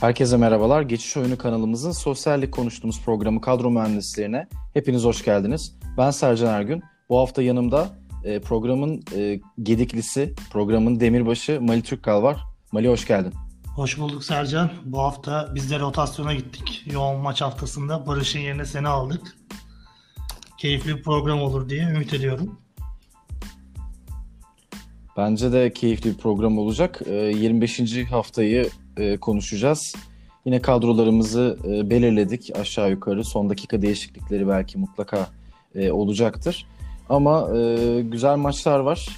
Herkese merhabalar. Geçiş Oyunu kanalımızın sosyallik konuştuğumuz programı Kadro Mühendislerine hepiniz hoş geldiniz. Ben Sercan Ergün. Bu hafta yanımda e, programın e, gediklisi, programın demirbaşı Mali Türkkal var. Mali hoş geldin. Hoş bulduk Sercan. Bu hafta biz de rotasyona gittik. Yoğun maç haftasında Barış'ın yerine seni aldık. Keyifli bir program olur diye ümit ediyorum. Bence de keyifli bir program olacak. 25. E, haftayı e, konuşacağız. Yine kadrolarımızı e, belirledik aşağı yukarı. Son dakika değişiklikleri belki mutlaka e, olacaktır. Ama güzel maçlar var.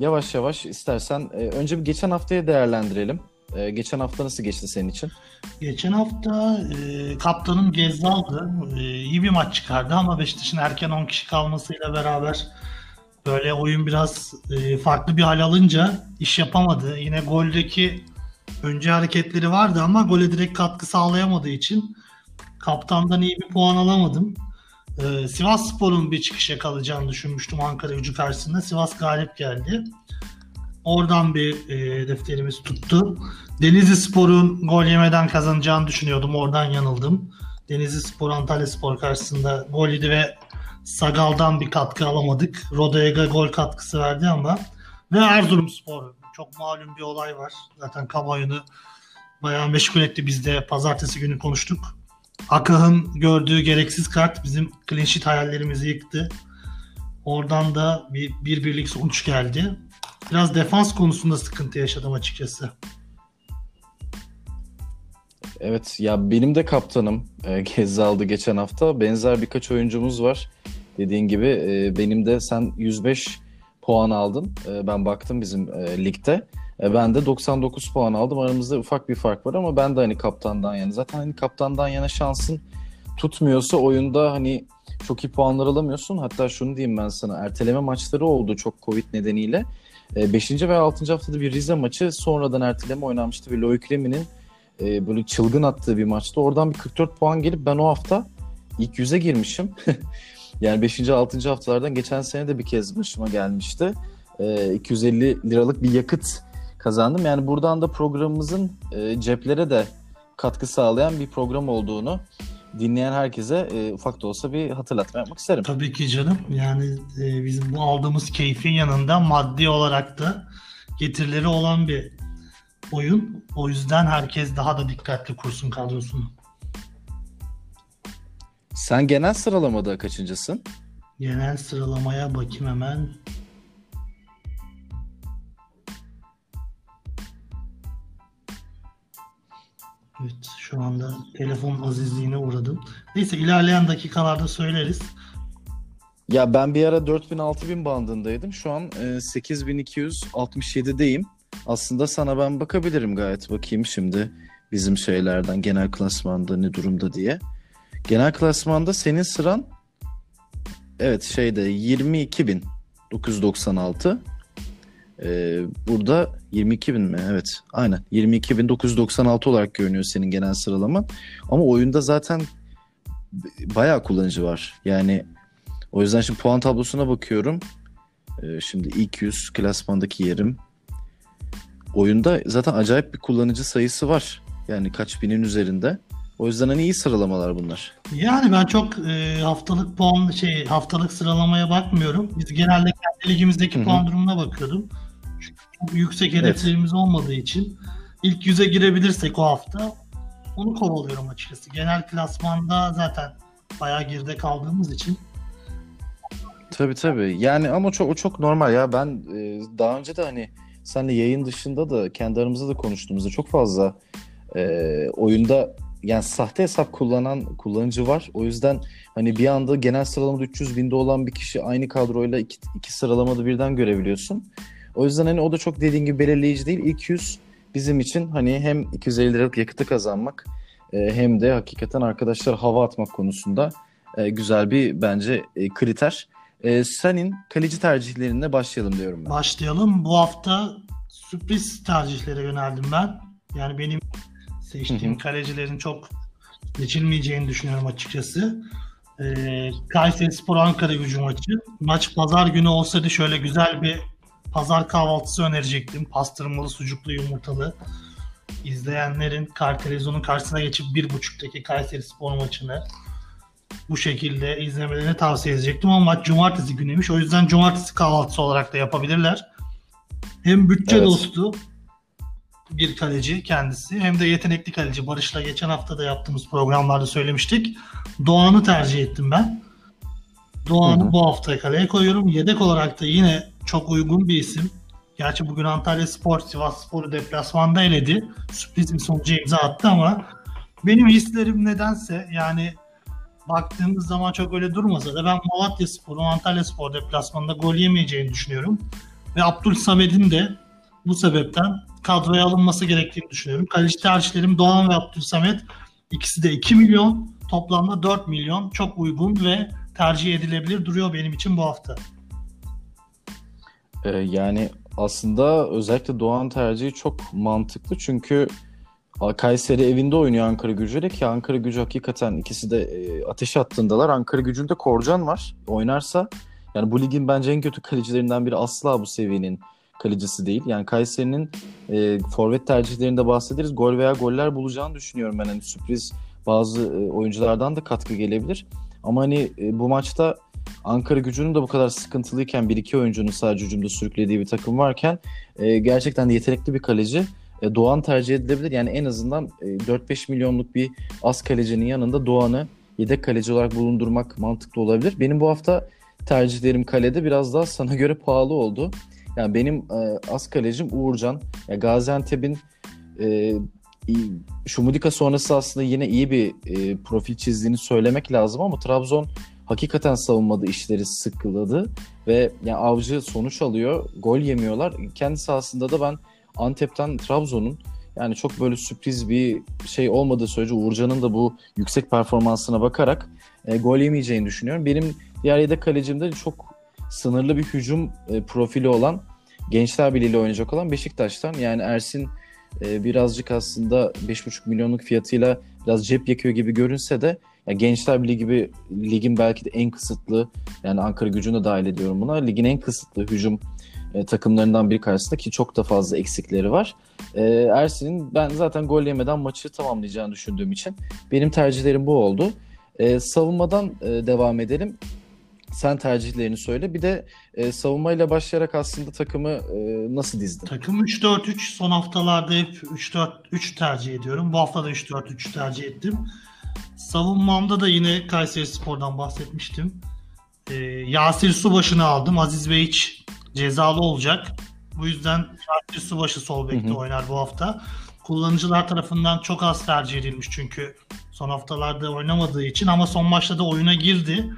Yavaş yavaş istersen önce bir geçen haftayı değerlendirelim. Geçen hafta nasıl geçti senin için? Geçen hafta kaptanım Gezzal'dı. E, iyi bir maç çıkardı ama Beşiktaş'ın erken 10 kişi kalmasıyla beraber böyle oyun biraz e, farklı bir hal alınca iş yapamadı. Yine goldeki önce hareketleri vardı ama gole direkt katkı sağlayamadığı için kaptandan iyi bir puan alamadım. Ee, Sivas Spor'un bir çıkışa kalacağını düşünmüştüm Ankara gücü karşısında. Sivas galip geldi. Oradan bir e, defterimiz tuttu. Denizli Spor'un gol yemeden kazanacağını düşünüyordum. Oradan yanıldım. Denizli Spor Antalya Spor karşısında gol yedi ve Sagal'dan bir katkı alamadık. Rodega gol katkısı verdi ama ve Erzurum Spor çok malum bir olay var. Zaten kamuoyunu bayağı meşgul etti. Biz de pazartesi günü konuştuk. Akah'ın gördüğü gereksiz kart bizim clean sheet hayallerimizi yıktı. Oradan da bir, bir birlik sonuç geldi. Biraz defans konusunda sıkıntı yaşadım açıkçası. Evet ya benim de kaptanım e, Gezzal'dı geçen hafta. Benzer birkaç oyuncumuz var. Dediğin gibi e, benim de sen 105 puan aldın. E, ben baktım bizim e, ligde. E, ben de 99 puan aldım. Aramızda ufak bir fark var ama ben de hani kaptandan yana. Zaten hani kaptandan yana şansın tutmuyorsa oyunda hani çok iyi puanlar alamıyorsun. Hatta şunu diyeyim ben sana. Erteleme maçları oldu çok Covid nedeniyle. 5. ve 6. haftada bir Rize maçı sonradan erteleme oynanmıştı ve Loic Remy'nin e, böyle çılgın attığı bir maçtı. Oradan bir 44 puan gelip ben o hafta ilk yüze girmişim. Yani 5. 6. haftalardan geçen sene de bir kez başıma gelmişti. E, 250 liralık bir yakıt kazandım. Yani buradan da programımızın e, ceplere de katkı sağlayan bir program olduğunu dinleyen herkese e, ufak da olsa bir hatırlatma yapmak isterim. Tabii ki canım. Yani e, bizim bu aldığımız keyfin yanında maddi olarak da getirileri olan bir oyun. O yüzden herkes daha da dikkatli kursun kadrosunu. Sen genel sıralamada kaçıncısın? Genel sıralamaya bakayım hemen. Evet şu anda telefon azizliğine uğradım. Neyse ilerleyen dakikalarda söyleriz. Ya ben bir ara 4000-6000 bandındaydım. Şu an e, 8267'deyim. Aslında sana ben bakabilirim gayet. Bakayım şimdi bizim şeylerden genel klasmanda ne durumda diye. Genel klasmanda senin sıran evet şeyde 22.996. Ee, burada 22.000 mi? Evet. Aynen. 22.996 olarak görünüyor senin genel sıralaman. Ama oyunda zaten bayağı kullanıcı var. Yani o yüzden şimdi puan tablosuna bakıyorum. Ee, şimdi ilk 100 klasmandaki yerim. Oyunda zaten acayip bir kullanıcı sayısı var. Yani kaç binin üzerinde. O yüzden hani iyi sıralamalar bunlar. Yani ben çok e, haftalık puan şey haftalık sıralamaya bakmıyorum. Biz genelde kendi ligimizdeki Hı-hı. puan durumuna bakıyordum. Çünkü çok yüksek hedeflerimiz evet. olmadığı için ilk yüze girebilirsek o hafta onu kovalıyorum açıkçası. Genel klasmanda zaten bayağı geride kaldığımız için. Tabii tabii. Yani ama çok o çok normal ya. Ben e, daha önce de hani senle yayın dışında da kendi aramızda da konuştuğumuzda çok fazla e, oyunda yani sahte hesap kullanan kullanıcı var. O yüzden hani bir anda genel sıralamada 300 binde olan bir kişi aynı kadroyla iki, iki sıralamada birden görebiliyorsun. O yüzden hani o da çok dediğin gibi belirleyici değil. İlk 100 bizim için hani hem 250 liralık yakıtı kazanmak e, hem de hakikaten arkadaşlar hava atmak konusunda e, güzel bir bence e, kriter. E, senin kaleci tercihlerine başlayalım diyorum ben. Başlayalım. Bu hafta sürpriz tercihlere yöneldim ben. Yani benim seçtiğim kalecilerin çok geçilmeyeceğini düşünüyorum açıkçası. Ee, Kayseri Spor Ankara gücü maçı. Maç pazar günü olsaydı şöyle güzel bir pazar kahvaltısı önerecektim. Pastırmalı, sucuklu, yumurtalı. izleyenlerin kar televizyonun karşısına geçip bir buçuktaki Kayseri Spor maçını bu şekilde izlemelerini tavsiye edecektim ama maç cumartesi günüymüş. O yüzden cumartesi kahvaltısı olarak da yapabilirler. Hem bütçe evet. dostu bir kaleci kendisi hem de yetenekli kaleci. Barış'la geçen hafta da yaptığımız programlarda söylemiştik. Doğan'ı tercih ettim ben. Doğan'ı bu hafta kaleye koyuyorum. Yedek olarak da yine çok uygun bir isim. Gerçi bugün Antalya Spor, Sivas Spor'u deplasmanda eledi. Sürpriz bir sonucu imza attı ama benim hislerim nedense yani baktığımız zaman çok öyle durmasa da ben Malatya Spor'un Antalya Spor deplasmanında gol yemeyeceğini düşünüyorum. Ve Abdül Samed'in de bu sebepten kadroya alınması gerektiğini düşünüyorum. Kaleci tercihlerim Doğan ve Abdül Samed ikisi de 2 milyon toplamda 4 milyon çok uygun ve tercih edilebilir duruyor benim için bu hafta. Ee, yani aslında özellikle Doğan tercihi çok mantıklı çünkü Kayseri evinde oynuyor Ankara Gücü'yle ki Ankara Gücü hakikaten ikisi de e, ateş attığındalar. Ankara Gücü'nde Korcan var. Oynarsa yani bu ligin bence en kötü kalecilerinden biri asla bu seviyenin kalecisi değil. Yani Kayseri'nin e, forvet tercihlerinde bahsederiz. Gol veya goller bulacağını düşünüyorum ben. Hani sürpriz bazı e, oyunculardan da katkı gelebilir. Ama hani e, bu maçta Ankara gücünün de bu kadar sıkıntılıyken bir iki oyuncunun sadece hücumda sürüklediği bir takım varken e, gerçekten de yetenekli bir kaleci e, Doğan tercih edilebilir. Yani en azından e, 4-5 milyonluk bir az kalecinin yanında Doğan'ı yedek kaleci olarak bulundurmak mantıklı olabilir. Benim bu hafta tercihlerim kalede biraz daha sana göre pahalı oldu. Yani benim e, az kalecim Uğurcan. Ya Gaziantep'in e, Şumudika sonrası aslında yine iyi bir e, profil çizdiğini söylemek lazım ama Trabzon hakikaten savunmada işleri sıkıladı ve yani Avcı sonuç alıyor, gol yemiyorlar. Kendi sahasında da ben Antep'ten Trabzon'un yani çok böyle sürpriz bir şey olmadığı sürece Uğurcan'ın da bu yüksek performansına bakarak e, gol yemeyeceğini düşünüyorum. Benim diğer yedek kalecimde çok sınırlı bir hücum e, profili olan Gençler Birliği ile oynayacak olan Beşiktaş'tan yani Ersin e, birazcık aslında 5,5 milyonluk fiyatıyla biraz cep yakıyor gibi görünse de ya Gençler Birliği gibi ligin belki de en kısıtlı yani Ankara gücünü de dahil ediyorum buna. Ligin en kısıtlı hücum e, takımlarından biri karşısında ki çok da fazla eksikleri var. E, Ersin'in ben zaten gol yemeden maçı tamamlayacağını düşündüğüm için benim tercihlerim bu oldu. E, savunmadan e, devam edelim. Sen tercihlerini söyle. Bir de e, savunmayla başlayarak aslında takımı e, nasıl dizdin? Takım 3-4-3 son haftalarda hep 3-4-3 tercih ediyorum. Bu hafta da 3-4-3 tercih ettim. Savunmamda da yine Kayseri Spor'dan bahsetmiştim. E, Yasir Subaşı'nı aldım. Aziz Beyç cezalı olacak. Bu yüzden Yasir Subaşı sol bekte oynar bu hafta. Kullanıcılar tarafından çok az tercih edilmiş çünkü son haftalarda oynamadığı için ama son maçta da oyuna girdi.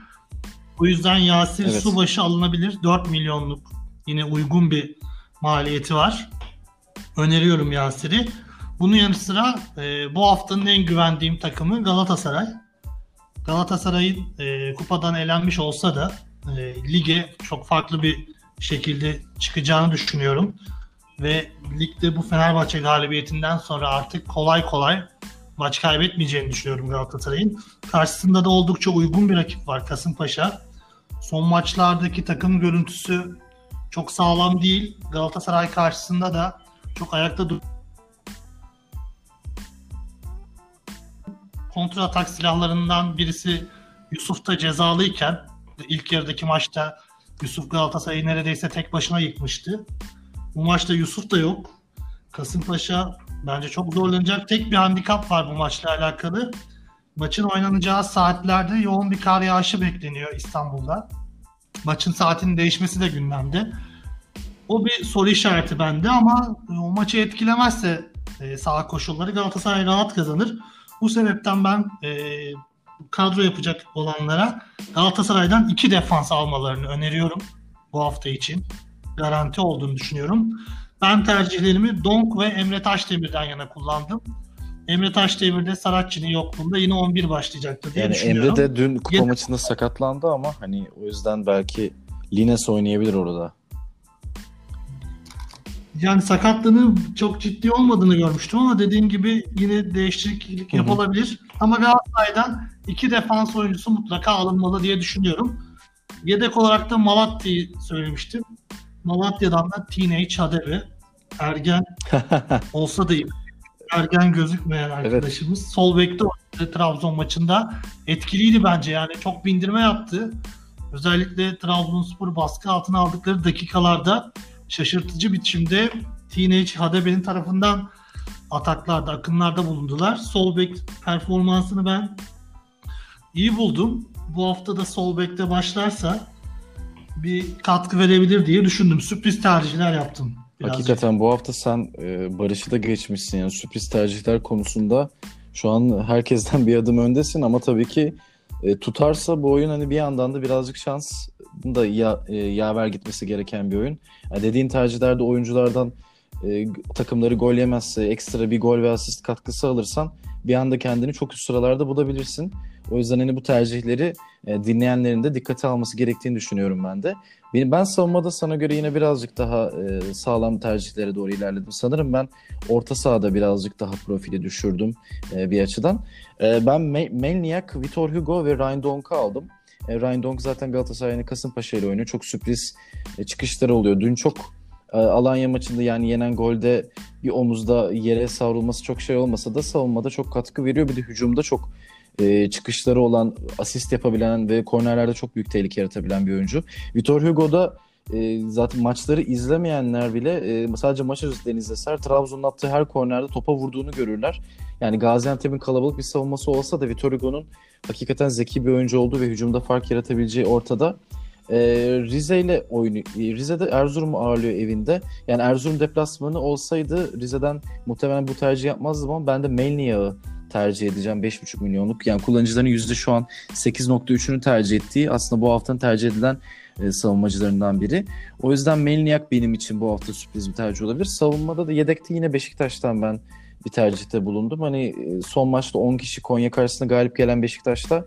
Bu yüzden Yasir evet. Subaşı alınabilir. 4 milyonluk yine uygun bir maliyeti var. Öneriyorum Yasir'i. Bunun yanı sıra e, bu haftanın en güvendiğim takımı Galatasaray. Galatasaray'ın e, kupadan elenmiş olsa da e, lige çok farklı bir şekilde çıkacağını düşünüyorum. Ve ligde bu Fenerbahçe galibiyetinden sonra artık kolay kolay maç kaybetmeyeceğini düşünüyorum Galatasaray'ın. Karşısında da oldukça uygun bir rakip var Kasımpaşa. Son maçlardaki takım görüntüsü çok sağlam değil. Galatasaray karşısında da çok ayakta dur. Kontra atak silahlarından birisi Yusuf da cezalıyken ilk yarıdaki maçta Yusuf Galatasaray'ı neredeyse tek başına yıkmıştı. Bu maçta Yusuf da yok. Kasımpaşa bence çok zorlanacak. Tek bir handikap var bu maçla alakalı. Maçın oynanacağı saatlerde yoğun bir kar yağışı bekleniyor İstanbul'da. Maçın saatinin değişmesi de gündemde. O bir soru işareti bende ama o maçı etkilemezse e, sağ koşulları Galatasaray rahat kazanır. Bu sebepten ben e, kadro yapacak olanlara Galatasaray'dan iki defans almalarını öneriyorum bu hafta için. Garanti olduğunu düşünüyorum. Ben tercihlerimi Donk ve Emre Taşdemir'den yana kullandım. Emre Taşdemir de Saratçı'nın yokluğunda yine 11 başlayacaktı diye yani düşünüyorum. Emre de dün kupa maçında sakatlandı ama hani o yüzden belki Lines oynayabilir orada. Yani sakatlığının çok ciddi olmadığını görmüştüm ama dediğim gibi yine değişiklik yapılabilir. Ama Galatasaray'dan iki defans oyuncusu mutlaka alınmalı diye düşünüyorum. Yedek olarak da Malatya'yı söylemiştim. Malatya'dan da Teenage Hadebe. Ergen olsa da iyi ergen gözükmeyen arkadaşımız. Evet. Sol bekte Trabzon maçında. Etkiliydi bence yani çok bindirme yaptı. Özellikle Trabzonspor baskı altına aldıkları dakikalarda şaşırtıcı biçimde Teenage Hadebe'nin tarafından ataklarda, akınlarda bulundular. Sol bek performansını ben iyi buldum. Bu hafta da sol bekte başlarsa bir katkı verebilir diye düşündüm. Sürpriz tercihler yaptım. Birazcık. Hakikaten bu hafta sen e, Barış'ı da geçmişsin. Yani sürpriz tercihler konusunda şu an herkesten bir adım öndesin ama tabii ki e, tutarsa bu oyun hani bir yandan da birazcık şans da ya, e, yaver gitmesi gereken bir oyun. Yani dediğin tercihlerde oyunculardan e, takımları gol yemezse ekstra bir gol ve asist katkısı alırsan bir anda kendini çok üst sıralarda bulabilirsin. O yüzden hani bu tercihleri e, dinleyenlerin de dikkate alması gerektiğini düşünüyorum ben de. Benim, ben savunmada sana göre yine birazcık daha e, sağlam tercihlere doğru ilerledim. Sanırım ben orta sahada birazcık daha profili düşürdüm e, bir açıdan. E, ben Me- Melniak, Vitor Hugo ve Ryan Donk'u aldım. E, Ryan Donk zaten Galatasaray'ın Kasımpaşa ile oynuyor. Çok sürpriz e, çıkışları oluyor. Dün çok e, Alanya maçında yani yenen golde bir omuzda yere savrulması çok şey olmasa da savunmada çok katkı veriyor. Bir de hücumda çok e, çıkışları olan, asist yapabilen ve kornerlerde çok büyük tehlike yaratabilen bir oyuncu. Vitor Hugo da e, zaten maçları izlemeyenler bile e, sadece maç özetlerini izleseler Trabzon'un attığı her kornerde topa vurduğunu görürler. Yani Gaziantep'in kalabalık bir savunması olsa da Vitor Hugo'nun hakikaten zeki bir oyuncu olduğu ve hücumda fark yaratabileceği ortada. E, Rize ile oyunu Rize'de Erzurum ağırlıyor evinde. Yani Erzurum deplasmanı olsaydı Rize'den muhtemelen bu tercih yapmazdım ama ben de Melniak'ı tercih edeceğim 5,5 milyonluk. Yani kullanıcıların yüzde şu an 8.3'ünü tercih ettiği aslında bu haftanın tercih edilen e, savunmacılarından biri. O yüzden Melniak benim için bu hafta sürpriz bir tercih olabilir. Savunmada da yedekte yine Beşiktaş'tan ben bir tercihte bulundum. Hani e, son maçta 10 kişi Konya karşısında galip gelen Beşiktaş'ta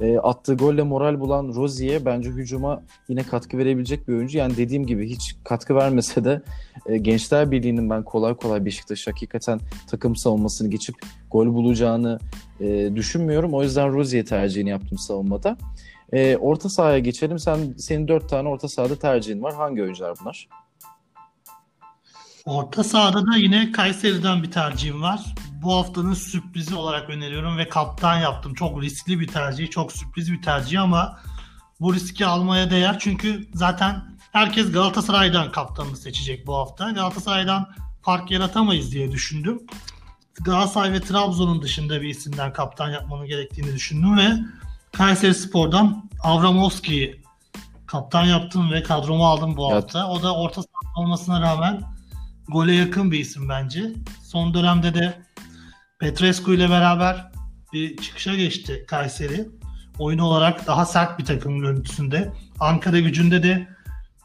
e, attığı golle moral bulan Rozi'ye bence hücuma yine katkı verebilecek bir oyuncu. Yani dediğim gibi hiç katkı vermese de e, Gençler Birliği'nin ben kolay kolay Beşiktaş hakikaten takım savunmasını geçip gol bulacağını e, düşünmüyorum. O yüzden Rozi'ye tercihini yaptım savunmada. E, orta sahaya geçelim. Sen Senin dört tane orta sahada tercihin var. Hangi oyuncular bunlar? Orta sahada da yine Kayseri'den bir tercihim var. Bu haftanın sürprizi olarak öneriyorum ve kaptan yaptım. Çok riskli bir tercih, çok sürpriz bir tercih ama bu riski almaya değer. Çünkü zaten herkes Galatasaray'dan kaptanını seçecek bu hafta. Galatasaray'dan fark yaratamayız diye düşündüm. Galatasaray ve Trabzon'un dışında bir isimden kaptan yapmanın gerektiğini düşündüm ve Kayseri Spor'dan Avramovski'yi kaptan yaptım ve kadromu aldım bu hafta. O da orta saha olmasına rağmen gole yakın bir isim bence. Son dönemde de Petrescu ile beraber bir çıkışa geçti Kayseri. Oyun olarak daha sert bir takım görüntüsünde. Ankara gücünde de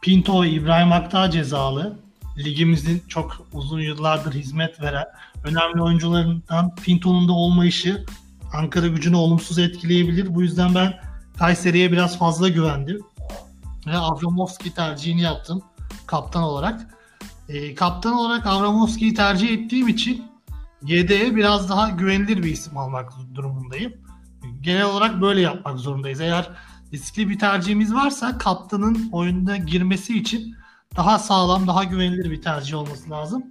Pinto İbrahim Aktağ cezalı. Ligimizin çok uzun yıllardır hizmet veren önemli oyuncularından Pinto'nun da olmayışı Ankara gücünü olumsuz etkileyebilir. Bu yüzden ben Kayseri'ye biraz fazla güvendim. Ve Avramovski tercihini yaptım kaptan olarak. E, kaptan olarak Avramovski'yi tercih ettiğim için YD'ye biraz daha güvenilir bir isim almak durumundayım. Genel olarak böyle yapmak zorundayız. Eğer riskli bir tercihimiz varsa kaptanın oyunda girmesi için daha sağlam, daha güvenilir bir tercih olması lazım.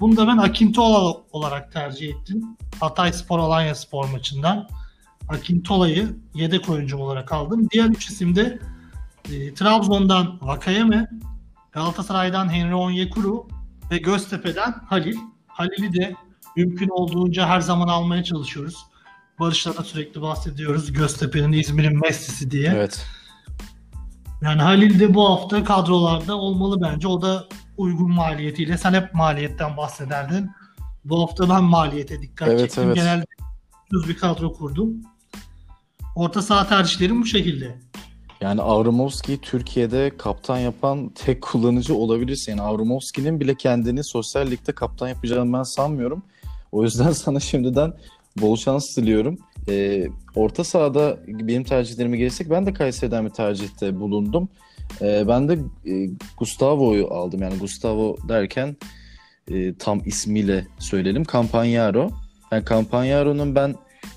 Bunu da ben Akintola olarak tercih ettim. Hatay Spor Alanya Spor maçından. Akintola'yı yedek oyuncum olarak aldım. Diğer üç isim de e, Trabzon'dan Vakayeme, Galatasaray'dan Henry Onyekuru ve Göztepe'den Halil. Halil'i de mümkün olduğunca her zaman almaya çalışıyoruz. Barış'la da sürekli bahsediyoruz. Göztepe'nin İzmir'in Messi'si diye. Evet. Yani Halil de bu hafta kadrolarda olmalı bence. O da uygun maliyetiyle. Sen hep maliyetten bahsederdin. Bu hafta ben maliyete dikkat evet, çektim. Evet. Genelde düz bir kadro kurdum. Orta saha tercihlerim bu şekilde. Yani Avramovski Türkiye'de kaptan yapan tek kullanıcı olabilirsin. Yani Avramovski'nin bile kendini sosyal ligde kaptan yapacağını ben sanmıyorum. O yüzden sana şimdiden bol şans diliyorum. Ee, orta sahada benim tercihlerime gelirsek ben de Kayseri'den bir tercihte bulundum. Ee, ben de e, Gustavo'yu aldım. Yani Gustavo derken e, tam ismiyle söyleyelim. Campagnaro. Yani Campagnaro'nun ben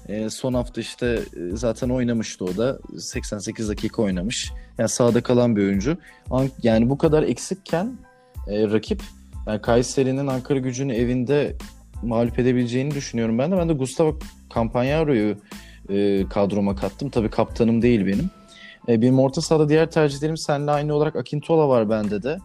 e, son hafta işte e, zaten oynamıştı o da. 88 dakika oynamış. Yani sağda kalan bir oyuncu. Yani bu kadar eksikken e, rakip yani Kayseri'nin Ankara gücünü evinde mağlup edebileceğini düşünüyorum ben de. Ben de Gustavo Campagnaro'yu e, kadroma kattım. Tabii kaptanım değil benim. E, benim orta sahada diğer tercihlerim seninle aynı olarak Akintola var bende de.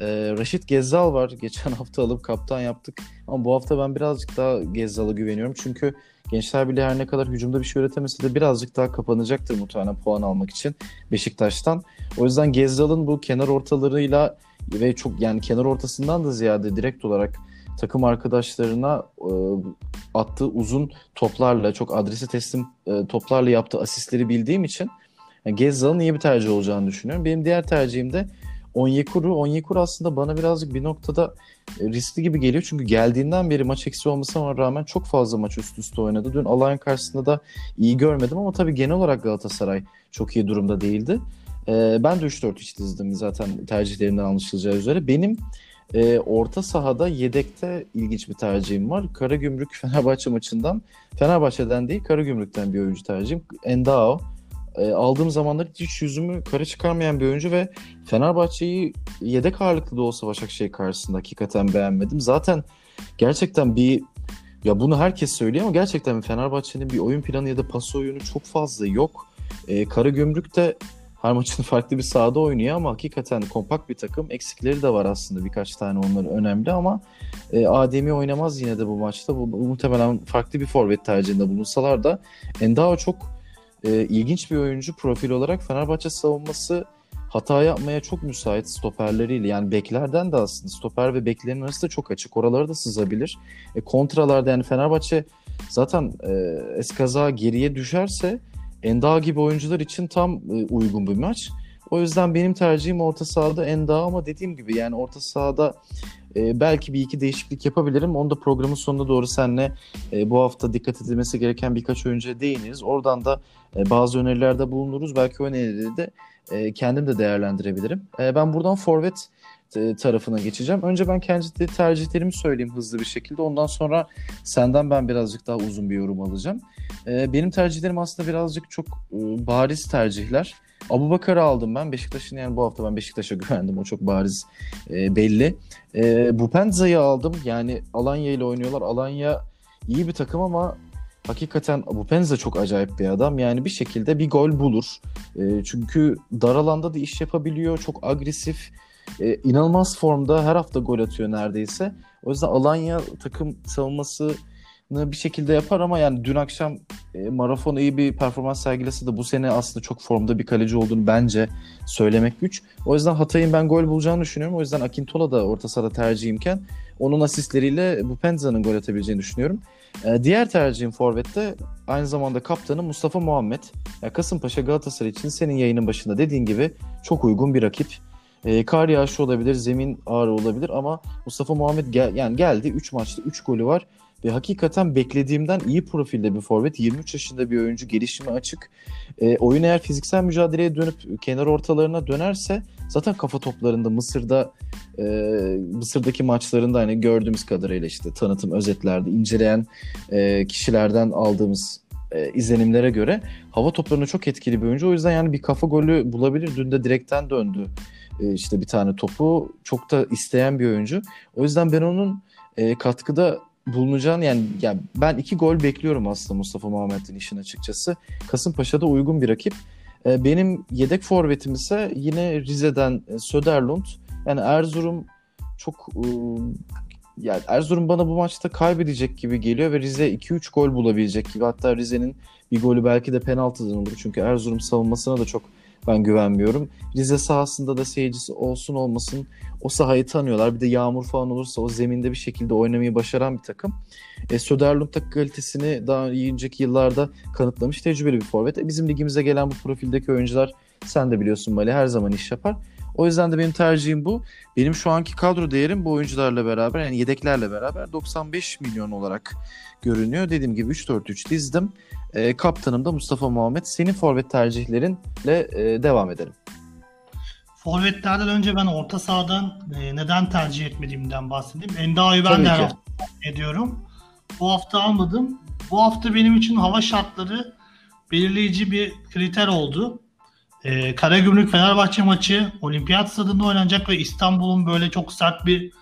E, Raşit Gezzal var. Geçen hafta alıp kaptan yaptık. Ama bu hafta ben birazcık daha Gezzal'a güveniyorum. Çünkü Gençler bile her ne kadar hücumda bir şey üretemese de birazcık daha kapanacaktır muhtemelen puan almak için Beşiktaş'tan. O yüzden Gezzal'ın bu kenar ortalarıyla ve çok yani kenar ortasından da ziyade direkt olarak takım arkadaşlarına e, attığı uzun toplarla çok adresi teslim e, toplarla yaptığı asistleri bildiğim için yani Gezzal'ın iyi bir tercih olacağını düşünüyorum. Benim diğer tercihim de Onyekuru. Onyekuru aslında bana birazcık bir noktada e, riskli gibi geliyor. Çünkü geldiğinden beri maç eksi olmasına rağmen çok fazla maç üst üste oynadı. Dün Alanya karşısında da iyi görmedim ama tabii genel olarak Galatasaray çok iyi durumda değildi. Ee, ben de 3-4-3 dizdim zaten tercihlerimden anlaşılacağı üzere. Benim e, orta sahada yedekte ilginç bir tercihim var. Karagümrük Fenerbahçe maçından Fenerbahçe'den değil Karagümrük'ten bir oyuncu tercihim. Endao e, aldığım zamanlar hiç yüzümü kara çıkarmayan bir oyuncu ve Fenerbahçe'yi yedek ağırlıklı da olsa Başakşehir karşısında hakikaten beğenmedim. Zaten gerçekten bir ya bunu herkes söylüyor ama gerçekten Fenerbahçe'nin bir oyun planı ya da pas oyunu çok fazla yok. E, Karagümrük de her maçın farklı bir sahada oynuyor ama hakikaten kompakt bir takım. Eksikleri de var aslında birkaç tane onların önemli ama e, Ademi oynamaz yine de bu maçta. Bu, bu muhtemelen farklı bir forvet tercihinde bulunsalar da Endao çok e, ilginç bir oyuncu profil olarak Fenerbahçe savunması hata yapmaya çok müsait stoperleriyle yani beklerden de aslında stoper ve beklerin arası da çok açık. Oraları da sızabilir. E, kontralarda yani Fenerbahçe zaten e, eskaza geriye düşerse Enda gibi oyuncular için tam e, uygun bir maç. O yüzden benim tercihim orta sahada Enda ama dediğim gibi yani orta sahada e, belki bir iki değişiklik yapabilirim. Onu da programın sonuna doğru seninle e, bu hafta dikkat edilmesi gereken birkaç oyuncuya değiniriz. Oradan da e, bazı önerilerde bulunuruz. Belki o önerileri de e, kendim de değerlendirebilirim. E, ben buradan forvet e, tarafına geçeceğim. Önce ben kendi tercihlerimi söyleyeyim hızlı bir şekilde. Ondan sonra senden ben birazcık daha uzun bir yorum alacağım. E, benim tercihlerim aslında birazcık çok e, bariz tercihler. Abu Bakar'ı aldım ben. Beşiktaş'ın yani bu hafta ben Beşiktaş'a güvendim. O çok bariz e, belli. E, Bupenza'yı aldım. Yani Alanya ile oynuyorlar. Alanya iyi bir takım ama hakikaten Bupenza çok acayip bir adam. Yani bir şekilde bir gol bulur. E, çünkü dar alanda da iş yapabiliyor. Çok agresif. E, inanılmaz formda her hafta gol atıyor neredeyse. O yüzden Alanya takım savunması bir şekilde yapar ama yani dün akşam e, Marafon iyi bir performans sergilese de bu sene aslında çok formda bir kaleci olduğunu bence söylemek güç. O yüzden Hatay'ın ben gol bulacağını düşünüyorum. O yüzden Akintola da orta sahada tercihimken onun asistleriyle bu Penza'nın gol atabileceğini düşünüyorum. E, diğer tercihim Forvet'te aynı zamanda kaptanı Mustafa Muhammed. Ya Kasımpaşa Galatasaray için senin yayının başında dediğin gibi çok uygun bir rakip. E, kar yağışı olabilir, zemin ağır olabilir ama Mustafa Muhammed gel, yani geldi 3 maçta 3 golü var ve hakikaten beklediğimden iyi profilde bir forvet. 23 yaşında bir oyuncu, gelişimi açık. E, oyun eğer fiziksel mücadeleye dönüp kenar ortalarına dönerse zaten kafa toplarında Mısır'da e, Mısır'daki maçlarında hani gördüğümüz kadarıyla işte tanıtım özetlerde inceleyen e, kişilerden aldığımız e, izlenimlere göre hava toplarına çok etkili bir oyuncu. O yüzden yani bir kafa golü bulabilir. Dün de direkten döndü e, işte bir tane topu. Çok da isteyen bir oyuncu. O yüzden ben onun e, katkıda bulunacağını yani, yani ben iki gol bekliyorum aslında Mustafa Muhammed'in işin açıkçası. Kasımpaşa'da uygun bir rakip. E, benim yedek forvetim ise yine Rize'den e, Söderlund. Yani Erzurum çok e, yani Erzurum bana bu maçta kaybedecek gibi geliyor ve Rize 2-3 gol bulabilecek gibi. Hatta Rize'nin bir golü belki de penaltıdan olur. Çünkü Erzurum savunmasına da çok ben güvenmiyorum. Rize sahasında da seyircisi olsun olmasın o sahayı tanıyorlar. Bir de yağmur falan olursa o zeminde bir şekilde oynamayı başaran bir takım. E, Söderlund kalitesini daha önceki yıllarda kanıtlamış tecrübeli bir forvet. E, bizim ligimize gelen bu profildeki oyuncular sen de biliyorsun Mali her zaman iş yapar. O yüzden de benim tercihim bu. Benim şu anki kadro değerim bu oyuncularla beraber yani yedeklerle beraber 95 milyon olarak görünüyor. Dediğim gibi 3-4-3 dizdim. E, kaptanım da Mustafa Muhammed. Senin forvet tercihlerinle e, devam edelim. Forvetlerden önce ben orta sahadan e, neden tercih etmediğimden bahsedeyim. Endao'yu ben de her hafta ediyorum. Bu hafta almadım. Bu hafta benim için hava şartları belirleyici bir kriter oldu. E, Karagümrük Fenerbahçe maçı olimpiyat stadında oynanacak ve İstanbul'un böyle çok sert bir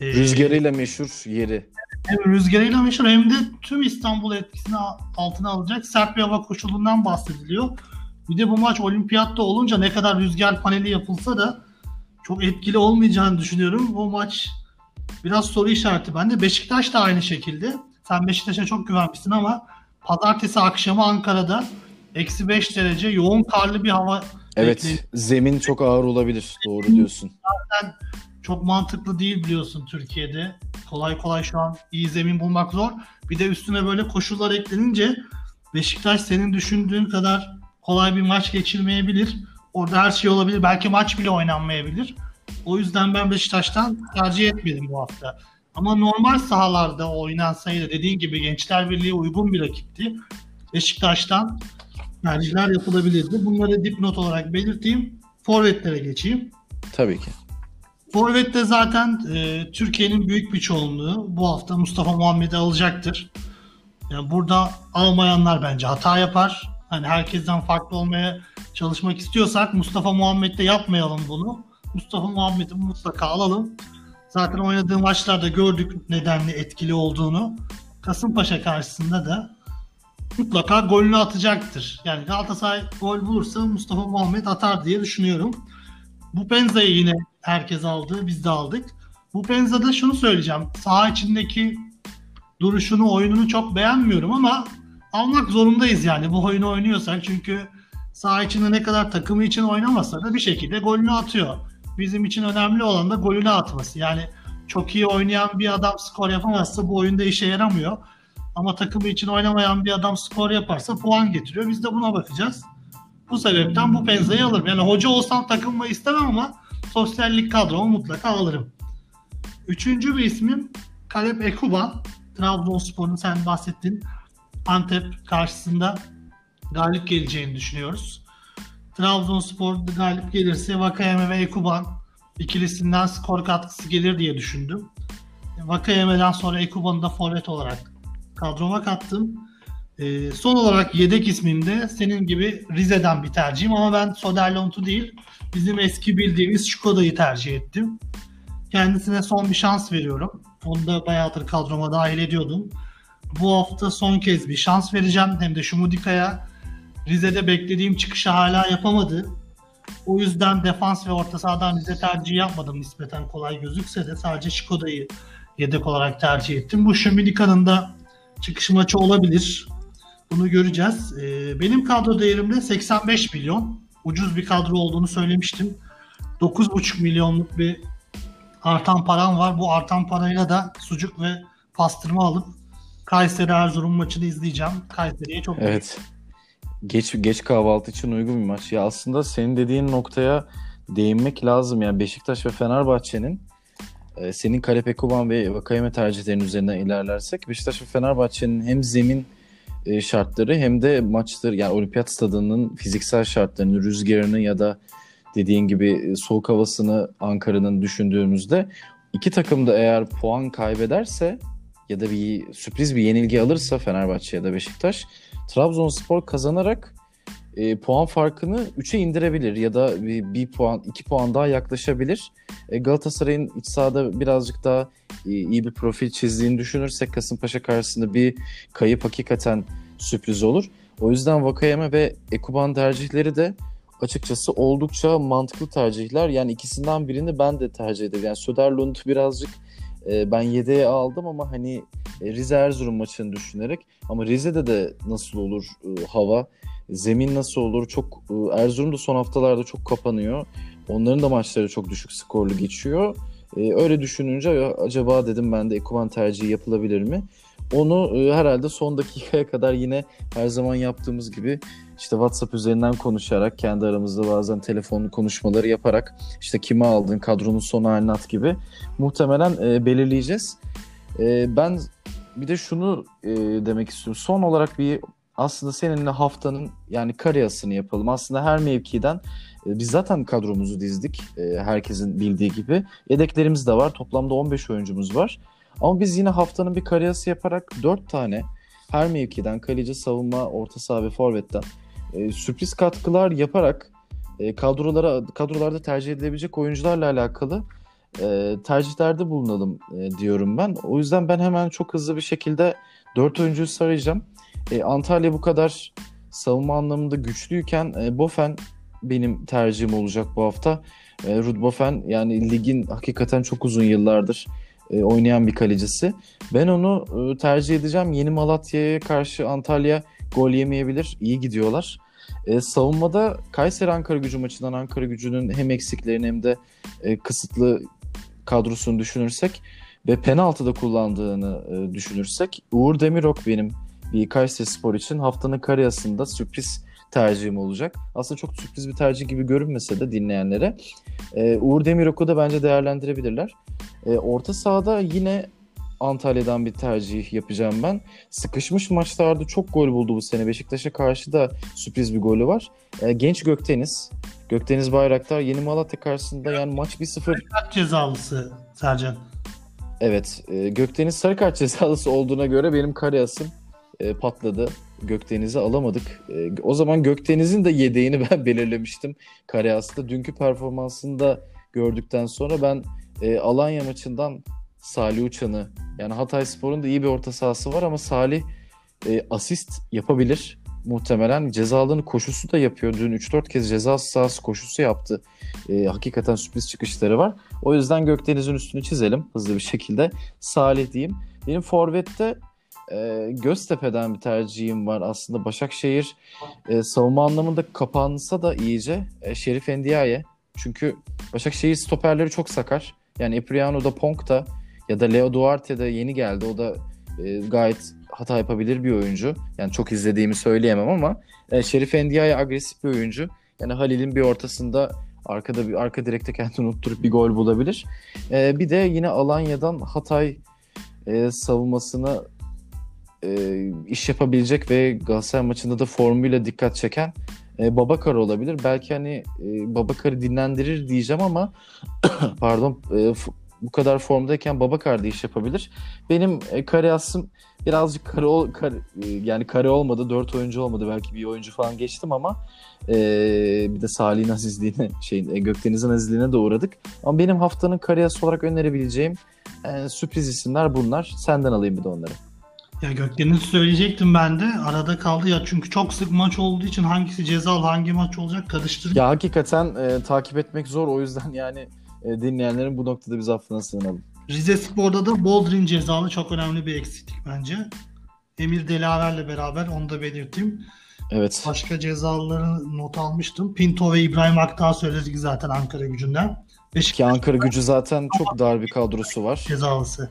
e, rüzgarıyla meşhur yeri. hem rüzgarıyla meşhur hem de tüm İstanbul etkisini altına alacak sert bir hava koşulundan bahsediliyor. Bir de bu maç olimpiyatta olunca ne kadar rüzgar paneli yapılsa da çok etkili olmayacağını düşünüyorum. Bu maç biraz soru işareti bende. Beşiktaş da aynı şekilde. Sen Beşiktaş'a çok güvenmişsin ama pazartesi akşamı Ankara'da eksi 5 derece yoğun karlı bir hava Evet bekliyor. zemin çok ağır olabilir. Doğru diyorsun. Zaten çok mantıklı değil biliyorsun Türkiye'de. Kolay kolay şu an iyi zemin bulmak zor. Bir de üstüne böyle koşullar eklenince Beşiktaş senin düşündüğün kadar kolay bir maç geçirmeyebilir. Orada her şey olabilir. Belki maç bile oynanmayabilir. O yüzden ben Beşiktaş'tan tercih etmedim bu hafta. Ama normal sahalarda oynansaydı dediğin gibi Gençler Birliği uygun bir rakipti. Beşiktaş'tan tercihler yapılabilirdi. Bunları dipnot olarak belirteyim. Forvetlere geçeyim. Tabii ki. Forvet'te zaten e, Türkiye'nin büyük bir çoğunluğu bu hafta Mustafa Muhammed'i alacaktır. Yani burada almayanlar bence hata yapar. Hani herkesten farklı olmaya çalışmak istiyorsak Mustafa Muhammed'de yapmayalım bunu. Mustafa Muhammed'i mutlaka alalım. Zaten oynadığı maçlarda gördük nedenli etkili olduğunu. Kasımpaşa karşısında da mutlaka golünü atacaktır. Yani Galatasaray gol bulursa Mustafa Muhammed atar diye düşünüyorum. Bu Penza'yı yine herkes aldı, biz de aldık. Bu Penza'da şunu söyleyeceğim. Saha içindeki duruşunu, oyununu çok beğenmiyorum ama almak zorundayız yani bu oyunu oynuyorsak. Çünkü saha içinde ne kadar takımı için oynamasa da bir şekilde golünü atıyor. Bizim için önemli olan da golünü atması. Yani çok iyi oynayan bir adam skor yapamazsa bu oyunda işe yaramıyor. Ama takımı için oynamayan bir adam skor yaparsa puan getiriyor. Biz de buna bakacağız. Bu sebepten bu Penza'yı alırım. Yani hoca olsam takımı istemem ama sosyallik kadromu mutlaka alırım. Üçüncü bir ismim Kalep Ekuban. Trabzonspor'un sen bahsettin. Antep karşısında galip geleceğini düşünüyoruz. Trabzonspor galip gelirse Vakayeme ve Ekuban ikilisinden skor katkısı gelir diye düşündüm. Vakayeme'den sonra Ekuban'ı da forvet olarak kadroma kattım. Ee, son olarak yedek ismimde senin gibi Rize'den bir tercihim ama ben Soderlund'u değil bizim eski bildiğimiz Şkoda'yı tercih ettim. Kendisine son bir şans veriyorum. Onu da bayağıdır kadroma dahil ediyordum. Bu hafta son kez bir şans vereceğim. Hem de Şumudika'ya Rize'de beklediğim çıkışı hala yapamadı. O yüzden defans ve orta sahadan Rize tercihi yapmadım nispeten kolay gözükse de sadece Şkoda'yı yedek olarak tercih ettim. Bu Şumudika'nın da çıkış maçı olabilir. Bunu göreceğiz. Ee, benim kadro değerimde 85 milyon. Ucuz bir kadro olduğunu söylemiştim. 9,5 milyonluk bir artan param var. Bu artan parayla da sucuk ve pastırma alıp Kayseri Erzurum maçını izleyeceğim. Kayseri'ye çok Evet. Geç geç kahvaltı için uygun bir maç. Ya aslında senin dediğin noktaya değinmek lazım. Yani Beşiktaş ve Fenerbahçe'nin e, senin Kalepe Kuban ve Vakayeme tercihlerinin üzerinden ilerlersek Beşiktaş ve Fenerbahçe'nin hem zemin e, şartları hem de maçları yani olimpiyat stadının fiziksel şartlarını, rüzgarını ya da dediğin gibi e, soğuk havasını Ankara'nın düşündüğümüzde iki takım da eğer puan kaybederse ya da bir sürpriz bir yenilgi alırsa Fenerbahçe ya da Beşiktaş Trabzonspor kazanarak e, puan farkını 3'e indirebilir ya da bir, bir puan, 2 puan daha yaklaşabilir. E, Galatasaray'ın iç sahada birazcık daha e, iyi bir profil çizdiğini düşünürsek Kasımpaşa karşısında bir kayıp hakikaten sürpriz olur. O yüzden Vakayeme ve Ekuban tercihleri de açıkçası oldukça mantıklı tercihler. Yani ikisinden birini ben de tercih ederim. Yani Söderlund birazcık e, ben yedeğe aldım ama hani e, Rize Erzurum maçını düşünerek ama Rize'de de nasıl olur e, hava? Zemin nasıl olur? Çok e, Erzurum da son haftalarda çok kapanıyor. Onların da maçları çok düşük skorlu geçiyor. E, öyle düşününce acaba dedim ben de Ekuban tercihi yapılabilir mi? Onu herhalde son dakikaya kadar yine her zaman yaptığımız gibi işte WhatsApp üzerinden konuşarak kendi aramızda bazen telefonlu konuşmaları yaparak işte kimi aldın kadronun son halini at gibi muhtemelen e, belirleyeceğiz. E, ben bir de şunu e, demek istiyorum. Son olarak bir aslında seninle haftanın yani kariyasını yapalım. Aslında her mevkiden e, biz zaten kadromuzu dizdik. E, herkesin bildiği gibi. Yedeklerimiz de var. Toplamda 15 oyuncumuz var. Ama biz yine haftanın bir kariyası yaparak 4 tane her mevkiden kaleci, savunma, orta saha ve forvetten e, sürpriz katkılar yaparak e, kadrolara kadrolarda tercih edilebilecek oyuncularla alakalı e, tercihlerde bulunalım e, diyorum ben. O yüzden ben hemen çok hızlı bir şekilde 4 oyuncuyu sarayacağım. E, Antalya bu kadar savunma anlamında güçlüyken e, Bofen benim tercihim olacak bu hafta. E, Ruud Bofen yani ligin hakikaten çok uzun yıllardır e, oynayan bir kalecisi. Ben onu e, tercih edeceğim. Yeni Malatya'ya karşı Antalya gol yemeyebilir. İyi gidiyorlar. E, savunmada Kayseri Ankara gücü maçından Ankara gücünün hem eksiklerini hem de e, kısıtlı kadrosunu düşünürsek ve penaltıda kullandığını e, düşünürsek Uğur Demirok benim bir Kayseri Spor için haftanın kariyasında sürpriz tercihim olacak. Aslında çok sürpriz bir tercih gibi görünmese de dinleyenlere. E, Uğur Demirok'u da bence değerlendirebilirler. E, orta sahada yine Antalya'dan bir tercih yapacağım ben. Sıkışmış maçlarda çok gol buldu bu sene. Beşiktaş'a karşı da sürpriz bir golü var. E, genç Gökdeniz. Gökdeniz Bayraktar Yeni Malatya karşısında yani maç 1-0. Kart cezalısı Sercan. Evet. E, Gökdeniz sarı kart cezalısı olduğuna göre benim Karayas'ım e, patladı. Gökdeniz'i alamadık. E, o zaman Gökdeniz'in de yedeğini ben belirlemiştim Karayas'ta. Dünkü performansını da gördükten sonra ben e, Alanya maçından Salih Uçan'ı yani Hatay Spor'un da iyi bir orta sahası var ama Salih e, asist yapabilir muhtemelen. Cezalığını koşusu da yapıyor. Dün 3-4 kez ceza sahası koşusu yaptı. E, hakikaten sürpriz çıkışları var. O yüzden Gökdeniz'in üstünü çizelim hızlı bir şekilde. Salih diyeyim. Benim Forvet'te e, Göztepe'den bir tercihim var aslında. Başakşehir e, savunma anlamında kapansa da iyice e, Şerif Endiaye. Çünkü Başakşehir stoperleri çok sakar. Yani Epriano da Ponk da ya da Leo Duarte de yeni geldi. O da e, gayet hata yapabilir bir oyuncu. Yani çok izlediğimi söyleyemem ama e, Şerif Endiaye agresif bir oyuncu. Yani Halil'in bir ortasında arkada bir arka direkte kendini unutturup bir gol bulabilir. E, bir de yine Alanya'dan Hatay e, savunmasını e, iş yapabilecek ve Galatasaray maçında da formuyla dikkat çeken e, Babakar olabilir. Belki hani e, Babakar'ı dinlendirir diyeceğim ama pardon e, bu kadar formdayken Babakar da iş yapabilir. Benim e, kare aslım birazcık kare, ol, kare e, yani kare olmadı. Dört oyuncu olmadı. Belki bir oyuncu falan geçtim ama e, bir de Salih'in azizliğine şey Gökdeniz'in azizliğine de uğradık. Ama benim haftanın kariyası olarak önerebileceğim e, sürpriz isimler bunlar. Senden alayım bir de onları. Ya Gökdeniz söyleyecektim ben de. Arada kaldı ya çünkü çok sık maç olduğu için hangisi cezalı hangi maç olacak karıştırdım. Ya hakikaten e, takip etmek zor o yüzden yani e, dinleyenlerin bu noktada biz affına sığınalım. Rize Spor'da da Boldrin cezalı çok önemli bir eksiklik bence. Emir Delaver'le beraber onu da belirteyim. Evet. Başka cezalıları not almıştım. Pinto ve İbrahim Akdağ söyledik zaten Ankara gücünden. Beşiktaş Ki Ankara gücü zaten çok dar bir kadrosu var. Cezalısı.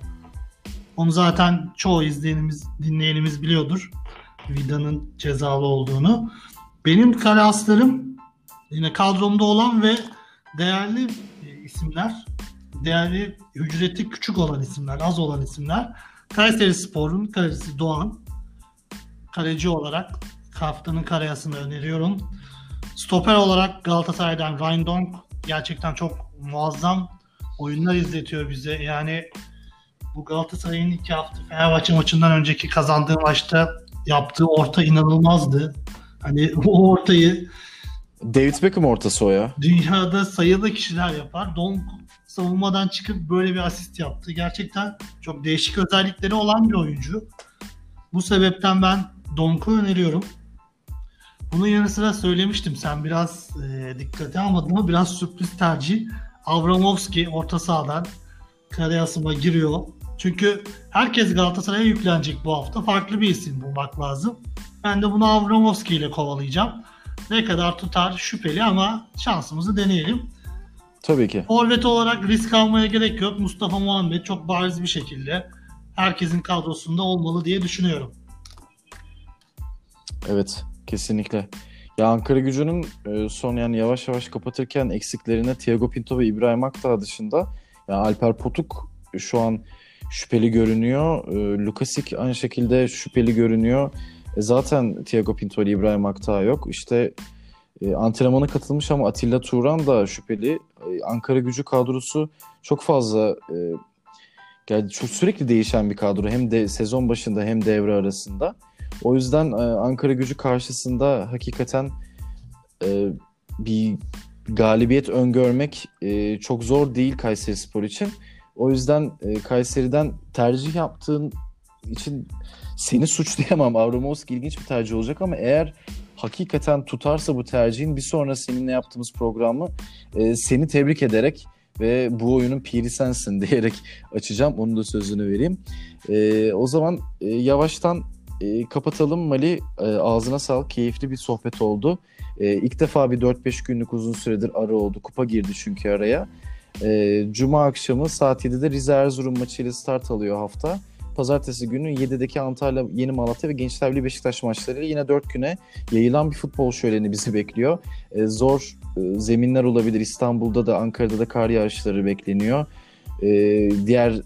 Onu zaten çoğu izleyenimiz, dinleyenimiz biliyordur. Vida'nın cezalı olduğunu. Benim karaslarım yine kadromda olan ve değerli isimler. Değerli ücreti küçük olan isimler, az olan isimler. Kayseri Spor'un kalecisi Doğan. Kaleci olarak haftanın karayasını öneriyorum. Stoper olarak Galatasaray'dan Ryan gerçekten çok muazzam oyunlar izletiyor bize. Yani bu Galatasaray'ın iki hafta Fenerbahçe maçından önceki kazandığı maçta yaptığı orta inanılmazdı. Hani o ortayı David Beckham ortası o ya. Dünyada sayılı kişiler yapar. Don savunmadan çıkıp böyle bir asist yaptı. Gerçekten çok değişik özellikleri olan bir oyuncu. Bu sebepten ben Donk'u öneriyorum. Bunun yanı sıra söylemiştim sen biraz e, dikkate almadın ama biraz sürpriz tercih. Avramovski orta sahadan Karayasıma giriyor. Çünkü herkes Galatasaray'a yüklenecek bu hafta. Farklı bir isim bulmak lazım. Ben de bunu Avramovski ile kovalayacağım. Ne kadar tutar şüpheli ama şansımızı deneyelim. Tabii ki. Forvet olarak risk almaya gerek yok. Mustafa Muhammed çok bariz bir şekilde herkesin kadrosunda olmalı diye düşünüyorum. Evet, kesinlikle. Ya Ankara gücünün e, son yani yavaş yavaş kapatırken eksiklerine Thiago Pinto ve İbrahim Akdağ dışında ya Alper Potuk şu an şüpheli görünüyor. E, Lukasik aynı şekilde şüpheli görünüyor. E, zaten Thiago Pinto ile İbrahim Akta yok. İşte e, antrenmana katılmış ama Atilla Turan da şüpheli. E, Ankara gücü kadrosu çok fazla e, yani çok sürekli değişen bir kadro. Hem de sezon başında hem devre arasında. O yüzden e, Ankara gücü karşısında hakikaten e, bir galibiyet öngörmek e, çok zor değil Kayseri Spor için. O yüzden e, Kayseri'den tercih yaptığın için seni suçlayamam. Avramovski ilginç bir tercih olacak ama eğer hakikaten tutarsa bu tercihin bir sonra seninle yaptığımız programı e, seni tebrik ederek ve bu oyunun piri sensin diyerek açacağım. Onun da sözünü vereyim. E, o zaman e, yavaştan e, kapatalım Mali. E, ağzına sağlık. Keyifli bir sohbet oldu. E, ilk defa bir 4-5 günlük uzun süredir ara oldu. Kupa girdi çünkü araya. E, Cuma akşamı saat 7'de Rize Erzurum maçıyla start alıyor hafta. Pazartesi günü 7'deki Antalya, Yeni Malatya ve Gençler Birliği Beşiktaş maçlarıyla yine 4 güne yayılan bir futbol şöleni bizi bekliyor. E, zor e, zeminler olabilir. İstanbul'da da Ankara'da da kar yağışları bekleniyor. E, diğer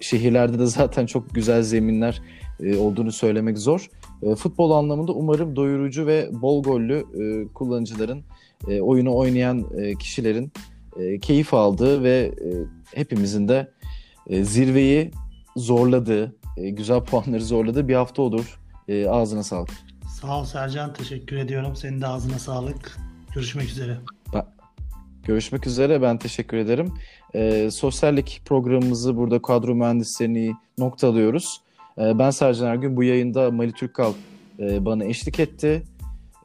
şehirlerde de zaten çok güzel zeminler e, olduğunu söylemek zor. E, futbol anlamında umarım doyurucu ve bol gollü e, kullanıcıların, e, oyunu oynayan e, kişilerin e, keyif aldığı ve e, hepimizin de e, zirveyi zorladığı, e, güzel puanları zorladığı bir hafta olur. E, ağzına sağlık. Sağ ol Sercan. Teşekkür ediyorum. Senin de ağzına sağlık. Görüşmek üzere. Ben, görüşmek üzere. Ben teşekkür ederim. E, sosyallik programımızı burada kadro mühendislerini noktalıyoruz. E, ben Sercan Ergün. Bu yayında Mali Türkkal e, bana eşlik etti.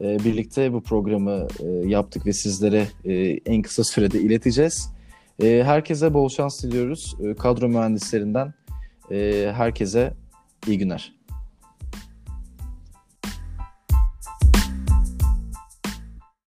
E, birlikte bu programı e, yaptık ve sizlere e, en kısa sürede ileteceğiz. E, herkese bol şans diliyoruz. E, kadro mühendislerinden e, herkese iyi günler.